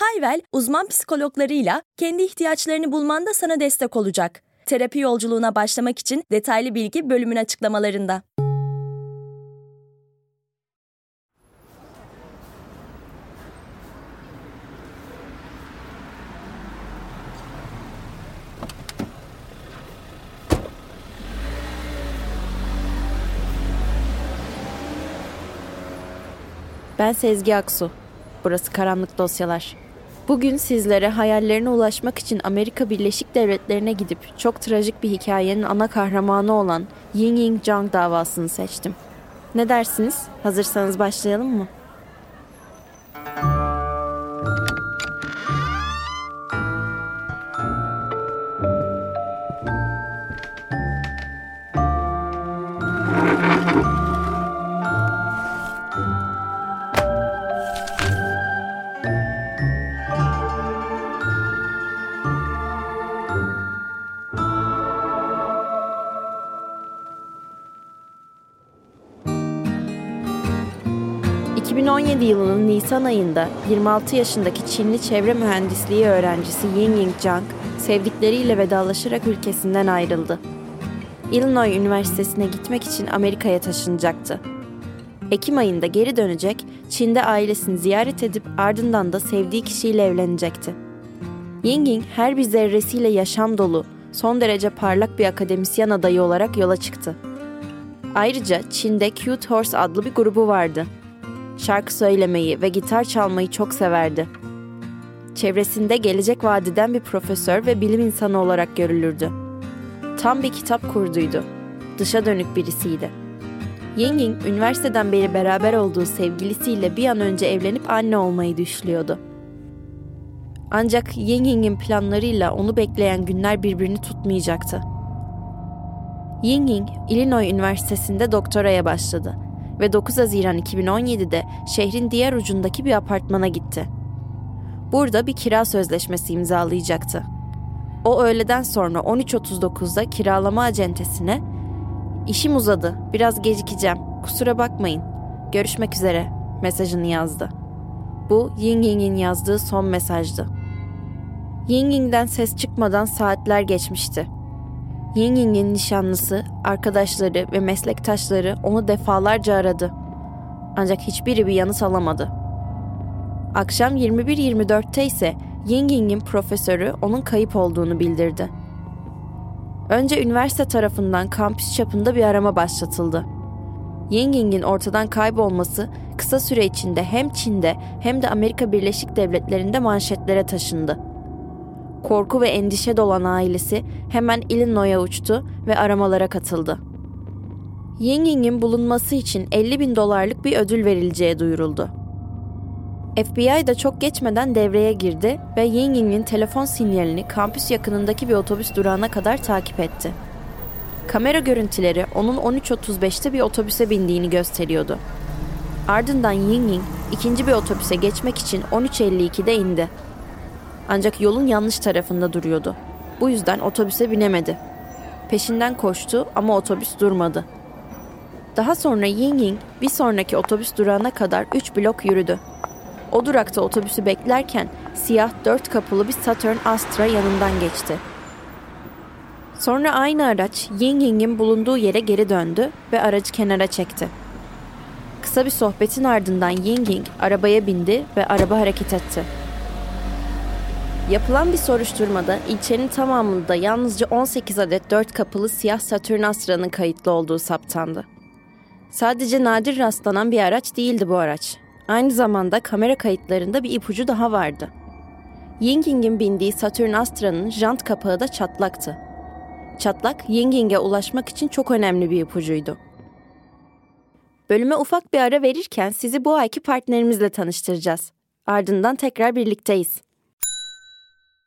Hayvel, uzman psikologlarıyla kendi ihtiyaçlarını bulmanda sana destek olacak. Terapi yolculuğuna başlamak için detaylı bilgi bölümün açıklamalarında. Ben Sezgi Aksu. Burası Karanlık Dosyalar. Bugün sizlere hayallerine ulaşmak için Amerika Birleşik Devletleri'ne gidip çok trajik bir hikayenin ana kahramanı olan Ying Ying Zhang davasını seçtim. Ne dersiniz? Hazırsanız başlayalım mı? 2017 yılının Nisan ayında 26 yaşındaki Çinli çevre mühendisliği öğrencisi Ying Ying Zhang sevdikleriyle vedalaşarak ülkesinden ayrıldı. Illinois Üniversitesi'ne gitmek için Amerika'ya taşınacaktı. Ekim ayında geri dönecek, Çin'de ailesini ziyaret edip ardından da sevdiği kişiyle evlenecekti. Ying Ying her bir zerresiyle yaşam dolu, son derece parlak bir akademisyen adayı olarak yola çıktı. Ayrıca Çin'de Cute Horse adlı bir grubu vardı şarkı söylemeyi ve gitar çalmayı çok severdi. Çevresinde gelecek vadiden bir profesör ve bilim insanı olarak görülürdü. Tam bir kitap kurduydu. Dışa dönük birisiydi. Ying Ying üniversiteden beri beraber olduğu sevgilisiyle bir an önce evlenip anne olmayı düşlüyordu. Ancak Ying Ying'in planlarıyla onu bekleyen günler birbirini tutmayacaktı. Ying Ying, Illinois Üniversitesi'nde doktoraya başladı ve 9 Haziran 2017'de şehrin diğer ucundaki bir apartmana gitti. Burada bir kira sözleşmesi imzalayacaktı. O öğleden sonra 13.39'da kiralama acentesine "İşim uzadı, biraz gecikeceğim, kusura bakmayın, görüşmek üzere" mesajını yazdı. Bu Ying Ying'in yazdığı son mesajdı. Ying Ying'den ses çıkmadan saatler geçmişti. Ying Ying'in nişanlısı, arkadaşları ve meslektaşları onu defalarca aradı. Ancak hiçbiri bir yanıt alamadı. Akşam 21.24'te ise Ying Ying'in profesörü onun kayıp olduğunu bildirdi. Önce üniversite tarafından kampüs çapında bir arama başlatıldı. Ying Ying'in ortadan kaybolması kısa süre içinde hem Çin'de hem de Amerika Birleşik Devletleri'nde manşetlere taşındı. Korku ve endişe dolan ailesi hemen Illinois'a uçtu ve aramalara katıldı. Ying Ying'in bulunması için 50 bin dolarlık bir ödül verileceği duyuruldu. FBI da çok geçmeden devreye girdi ve Ying Ying'in telefon sinyalini kampüs yakınındaki bir otobüs durağına kadar takip etti. Kamera görüntüleri onun 13.35'te bir otobüse bindiğini gösteriyordu. Ardından Ying Ying ikinci bir otobüse geçmek için 13.52'de indi. Ancak yolun yanlış tarafında duruyordu. Bu yüzden otobüse binemedi. Peşinden koştu ama otobüs durmadı. Daha sonra Ying Ying bir sonraki otobüs durağına kadar 3 blok yürüdü. O durakta otobüsü beklerken siyah dört kapılı bir Saturn Astra yanından geçti. Sonra aynı araç Ying Ying'in bulunduğu yere geri döndü ve aracı kenara çekti. Kısa bir sohbetin ardından Ying Ying arabaya bindi ve araba hareket etti. Yapılan bir soruşturmada ilçenin tamamında yalnızca 18 adet 4 kapılı siyah Satürn Astra'nın kayıtlı olduğu saptandı. Sadece nadir rastlanan bir araç değildi bu araç. Aynı zamanda kamera kayıtlarında bir ipucu daha vardı. Ying Ying'in bindiği Satürn Astra'nın jant kapağı da çatlaktı. Çatlak Ying Ying'e ulaşmak için çok önemli bir ipucuydu. Bölüme ufak bir ara verirken sizi bu ayki partnerimizle tanıştıracağız. Ardından tekrar birlikteyiz.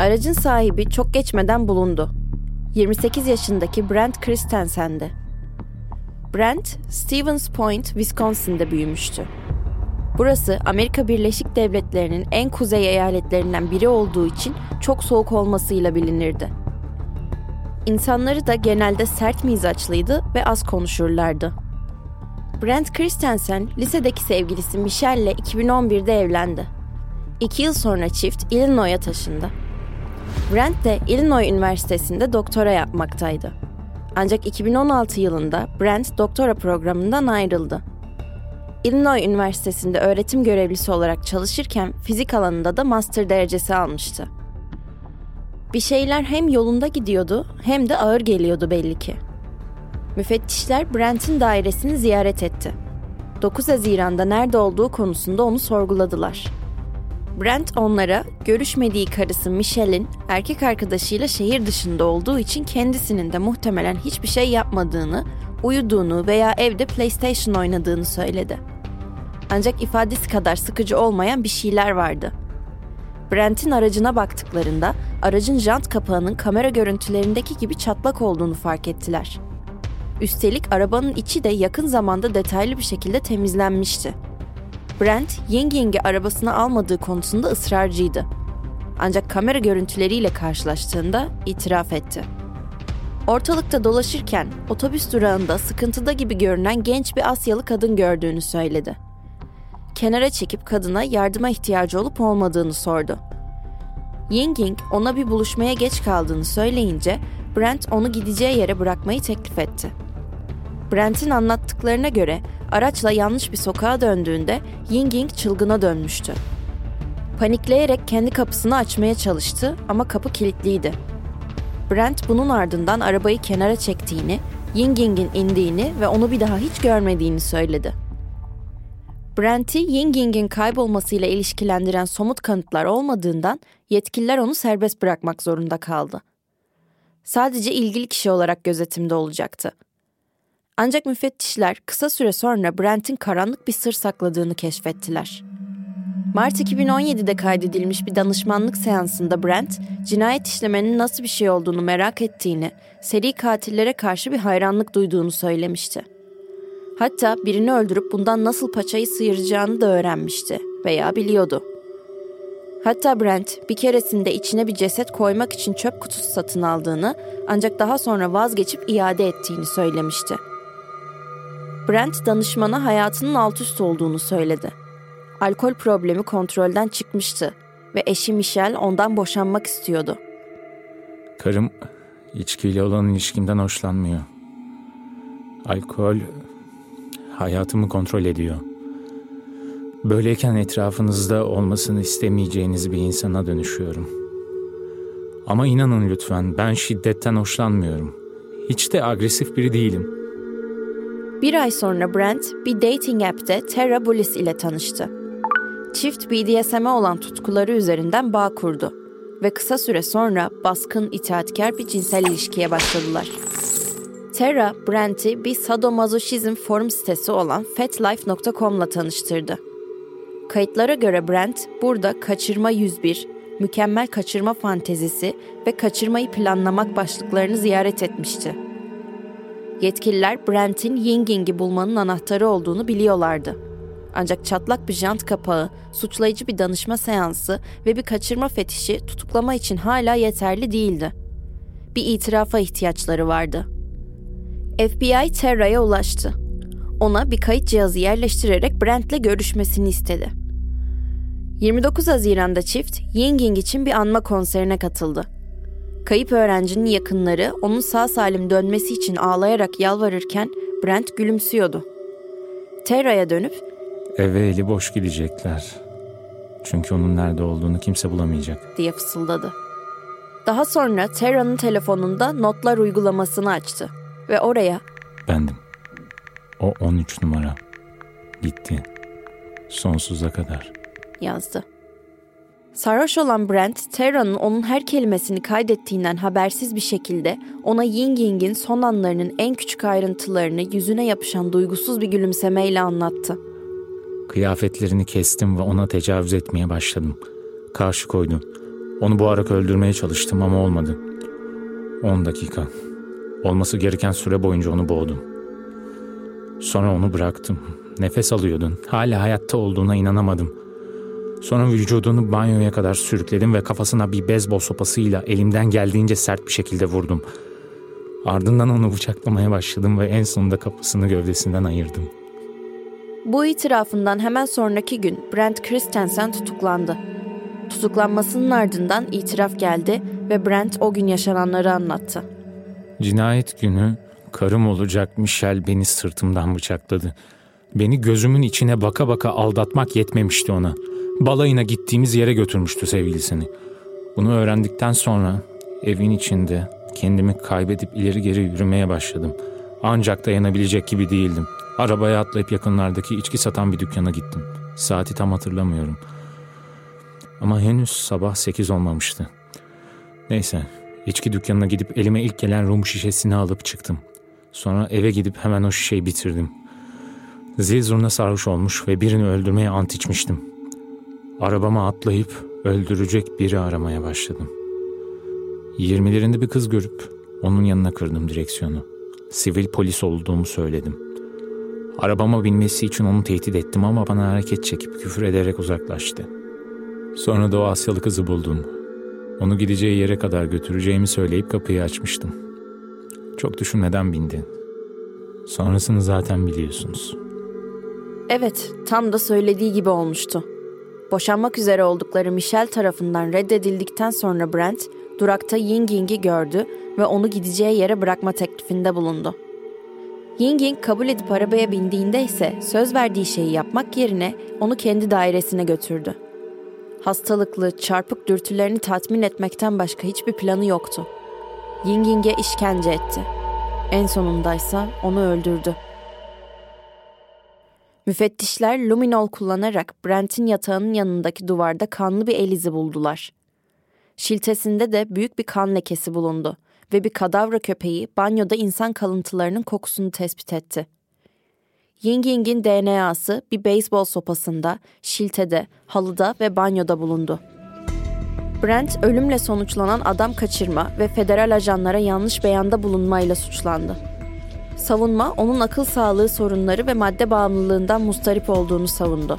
Aracın sahibi çok geçmeden bulundu. 28 yaşındaki Brent Christensen'di. Brent, Stevens Point, Wisconsin'de büyümüştü. Burası Amerika Birleşik Devletleri'nin en kuzey eyaletlerinden biri olduğu için çok soğuk olmasıyla bilinirdi. İnsanları da genelde sert mizaçlıydı ve az konuşurlardı. Brent Christensen, lisedeki sevgilisi Michelle ile 2011'de evlendi. İki yıl sonra çift Illinois'a taşındı. Brent de Illinois Üniversitesi'nde doktora yapmaktaydı. Ancak 2016 yılında Brent doktora programından ayrıldı. Illinois Üniversitesi'nde öğretim görevlisi olarak çalışırken fizik alanında da master derecesi almıştı. Bir şeyler hem yolunda gidiyordu hem de ağır geliyordu belli ki. Müfettişler Brent'in dairesini ziyaret etti. 9 Haziran'da nerede olduğu konusunda onu sorguladılar. Brent onlara görüşmediği karısı Michelle'in erkek arkadaşıyla şehir dışında olduğu için kendisinin de muhtemelen hiçbir şey yapmadığını, uyuduğunu veya evde PlayStation oynadığını söyledi. Ancak ifadesi kadar sıkıcı olmayan bir şeyler vardı. Brent'in aracına baktıklarında aracın jant kapağının kamera görüntülerindeki gibi çatlak olduğunu fark ettiler. Üstelik arabanın içi de yakın zamanda detaylı bir şekilde temizlenmişti. Brent, Ying Ying'i arabasına almadığı konusunda ısrarcıydı. Ancak kamera görüntüleriyle karşılaştığında itiraf etti. Ortalıkta dolaşırken otobüs durağında sıkıntıda gibi görünen genç bir Asyalı kadın gördüğünü söyledi. Kenara çekip kadına yardıma ihtiyacı olup olmadığını sordu. Ying Ying ona bir buluşmaya geç kaldığını söyleyince Brent onu gideceği yere bırakmayı teklif etti. Brent'in anlattıklarına göre araçla yanlış bir sokağa döndüğünde Ying Ying çılgına dönmüştü. Panikleyerek kendi kapısını açmaya çalıştı ama kapı kilitliydi. Brent bunun ardından arabayı kenara çektiğini, Ying Ying'in indiğini ve onu bir daha hiç görmediğini söyledi. Brent'i Ying Ying'in kaybolmasıyla ilişkilendiren somut kanıtlar olmadığından yetkililer onu serbest bırakmak zorunda kaldı. Sadece ilgili kişi olarak gözetimde olacaktı. Ancak müfettişler kısa süre sonra Brent'in karanlık bir sır sakladığını keşfettiler. Mart 2017'de kaydedilmiş bir danışmanlık seansında Brent, cinayet işlemenin nasıl bir şey olduğunu merak ettiğini, seri katillere karşı bir hayranlık duyduğunu söylemişti. Hatta birini öldürüp bundan nasıl paçayı sıyıracağını da öğrenmişti veya biliyordu. Hatta Brent bir keresinde içine bir ceset koymak için çöp kutusu satın aldığını ancak daha sonra vazgeçip iade ettiğini söylemişti. Brent danışmana hayatının alt üst olduğunu söyledi. Alkol problemi kontrolden çıkmıştı ve eşi Michelle ondan boşanmak istiyordu. Karım içkiyle olan ilişkimden hoşlanmıyor. Alkol hayatımı kontrol ediyor. Böyleyken etrafınızda olmasını istemeyeceğiniz bir insana dönüşüyorum. Ama inanın lütfen ben şiddetten hoşlanmıyorum. Hiç de agresif biri değilim. Bir ay sonra Brent bir dating app'te Terra Bullis ile tanıştı. Çift BDSM'e olan tutkuları üzerinden bağ kurdu ve kısa süre sonra baskın, itaatkar bir cinsel ilişkiye başladılar. Terra, Brent'i bir sadomazoşizm forum sitesi olan fatlife.com'la tanıştırdı. Kayıtlara göre Brent, burada kaçırma 101, mükemmel kaçırma fantezisi ve kaçırmayı planlamak başlıklarını ziyaret etmişti. Yetkililer Brent'in Ying Ying'i bulmanın anahtarı olduğunu biliyorlardı. Ancak çatlak bir jant kapağı, suçlayıcı bir danışma seansı ve bir kaçırma fetişi tutuklama için hala yeterli değildi. Bir itirafa ihtiyaçları vardı. FBI Terra'ya ulaştı. Ona bir kayıt cihazı yerleştirerek Brent'le görüşmesini istedi. 29 Haziran'da çift Yinging için bir anma konserine katıldı. Kayıp öğrencinin yakınları onun sağ salim dönmesi için ağlayarak yalvarırken Brent gülümsüyordu. Terra'ya dönüp Eve eli boş gidecekler. Çünkü onun nerede olduğunu kimse bulamayacak. diye fısıldadı. Daha sonra Terra'nın telefonunda notlar uygulamasını açtı ve oraya Bendim. O 13 numara. Gitti. Sonsuza kadar. yazdı. Sarhoş olan Brent, Terra'nın onun her kelimesini kaydettiğinden habersiz bir şekilde ona Ying Ying'in son anlarının en küçük ayrıntılarını yüzüne yapışan duygusuz bir gülümsemeyle anlattı. Kıyafetlerini kestim ve ona tecavüz etmeye başladım. Karşı koydum. Onu boğarak öldürmeye çalıştım ama olmadı. 10 dakika. Olması gereken süre boyunca onu boğdum. Sonra onu bıraktım. Nefes alıyordun. Hala hayatta olduğuna inanamadım. Sonra vücudunu banyoya kadar sürükledim ve kafasına bir beyzbol sopasıyla elimden geldiğince sert bir şekilde vurdum. Ardından onu bıçaklamaya başladım ve en sonunda kafasını gövdesinden ayırdım. Bu itirafından hemen sonraki gün Brent Christensen tutuklandı. Tutuklanmasının ardından itiraf geldi ve Brent o gün yaşananları anlattı. Cinayet günü karım olacak Michelle beni sırtımdan bıçakladı. Beni gözümün içine baka baka aldatmak yetmemişti ona. Balayına gittiğimiz yere götürmüştü sevgilisini. Bunu öğrendikten sonra evin içinde kendimi kaybedip ileri geri yürümeye başladım. Ancak dayanabilecek gibi değildim. Arabaya atlayıp yakınlardaki içki satan bir dükkana gittim. Saati tam hatırlamıyorum. Ama henüz sabah sekiz olmamıştı. Neyse, içki dükkanına gidip elime ilk gelen rum şişesini alıp çıktım. Sonra eve gidip hemen o şişeyi bitirdim. Zil zurna sarhoş olmuş ve birini öldürmeye ant içmiştim. Arabama atlayıp öldürecek biri aramaya başladım. Yirmilerinde bir kız görüp onun yanına kırdım direksiyonu. Sivil polis olduğumu söyledim. Arabama binmesi için onu tehdit ettim ama bana hareket çekip küfür ederek uzaklaştı. Sonra da o Asyalı kızı buldum. Onu gideceği yere kadar götüreceğimi söyleyip kapıyı açmıştım. Çok düşünmeden bindi. Sonrasını zaten biliyorsunuz. Evet, tam da söylediği gibi olmuştu. Boşanmak üzere oldukları Michelle tarafından reddedildikten sonra Brent, durakta Ying Ying'i gördü ve onu gideceği yere bırakma teklifinde bulundu. Ying Ying kabul edip arabaya bindiğinde ise söz verdiği şeyi yapmak yerine onu kendi dairesine götürdü. Hastalıklı, çarpık dürtülerini tatmin etmekten başka hiçbir planı yoktu. Ying Ying'e işkence etti. En sonundaysa onu öldürdü. Müfettişler luminol kullanarak Brent'in yatağının yanındaki duvarda kanlı bir el izi buldular. Şiltesinde de büyük bir kan lekesi bulundu ve bir kadavra köpeği banyoda insan kalıntılarının kokusunu tespit etti. Ying Ying'in DNA'sı bir beyzbol sopasında, şiltede, halıda ve banyoda bulundu. Brent ölümle sonuçlanan adam kaçırma ve federal ajanlara yanlış beyanda bulunmayla suçlandı. Savunma onun akıl sağlığı sorunları ve madde bağımlılığından mustarip olduğunu savundu.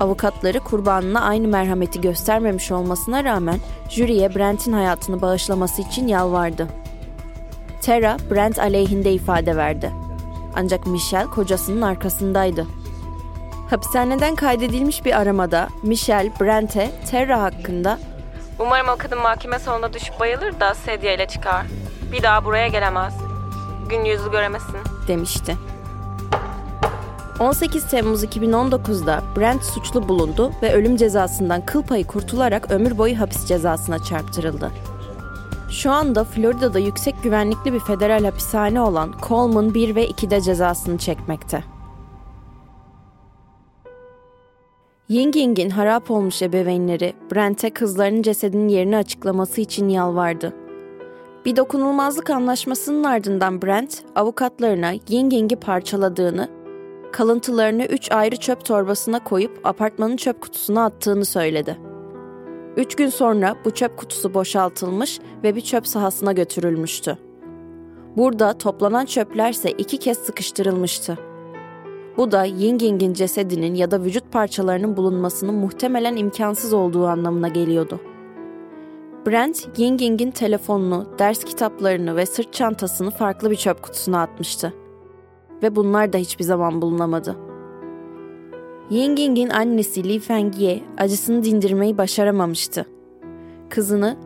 Avukatları kurbanına aynı merhameti göstermemiş olmasına rağmen jüriye Brent'in hayatını bağışlaması için yalvardı. Tara, Brent aleyhinde ifade verdi. Ancak Michelle kocasının arkasındaydı. Hapishaneden kaydedilmiş bir aramada Michelle, Brent'e Terra hakkında Umarım o kadın mahkeme sonunda düşüp bayılır da sedyeyle çıkar. Bir daha buraya gelemez. Gün yüzü göremesin. demişti. 18 Temmuz 2019'da Brent suçlu bulundu ve ölüm cezasından kıl payı kurtularak ömür boyu hapis cezasına çarptırıldı. Şu anda Florida'da yüksek güvenlikli bir federal hapishane olan Coleman 1 ve 2'de cezasını çekmekte. Ying Ying'in harap olmuş ebeveynleri Brent'e kızlarının cesedinin yerini açıklaması için yalvardı. Bir dokunulmazlık anlaşmasının ardından Brent, avukatlarına Ying Ying'i parçaladığını, kalıntılarını üç ayrı çöp torbasına koyup apartmanın çöp kutusuna attığını söyledi. Üç gün sonra bu çöp kutusu boşaltılmış ve bir çöp sahasına götürülmüştü. Burada toplanan çöplerse iki kez sıkıştırılmıştı. Bu da Yinging'in cesedinin ya da vücut parçalarının bulunmasının muhtemelen imkansız olduğu anlamına geliyordu. Brent, Yinging'in telefonunu, ders kitaplarını ve sırt çantasını farklı bir çöp kutusuna atmıştı. Ve bunlar da hiçbir zaman bulunamadı. Yinging'in annesi Li Fengye acısını dindirmeyi başaramamıştı. Kızını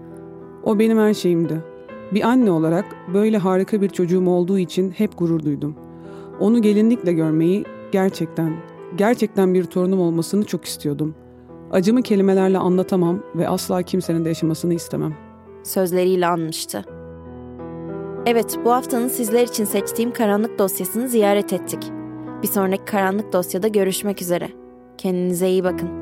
O benim her şeyimdi. Bir anne olarak böyle harika bir çocuğum olduğu için hep gurur duydum. Onu gelinlikle görmeyi gerçekten, gerçekten bir torunum olmasını çok istiyordum. Acımı kelimelerle anlatamam ve asla kimsenin de yaşamasını istemem. sözleriyle anmıştı. Evet, bu haftanın sizler için seçtiğim karanlık dosyasını ziyaret ettik. Bir sonraki karanlık dosyada görüşmek üzere. Kendinize iyi bakın.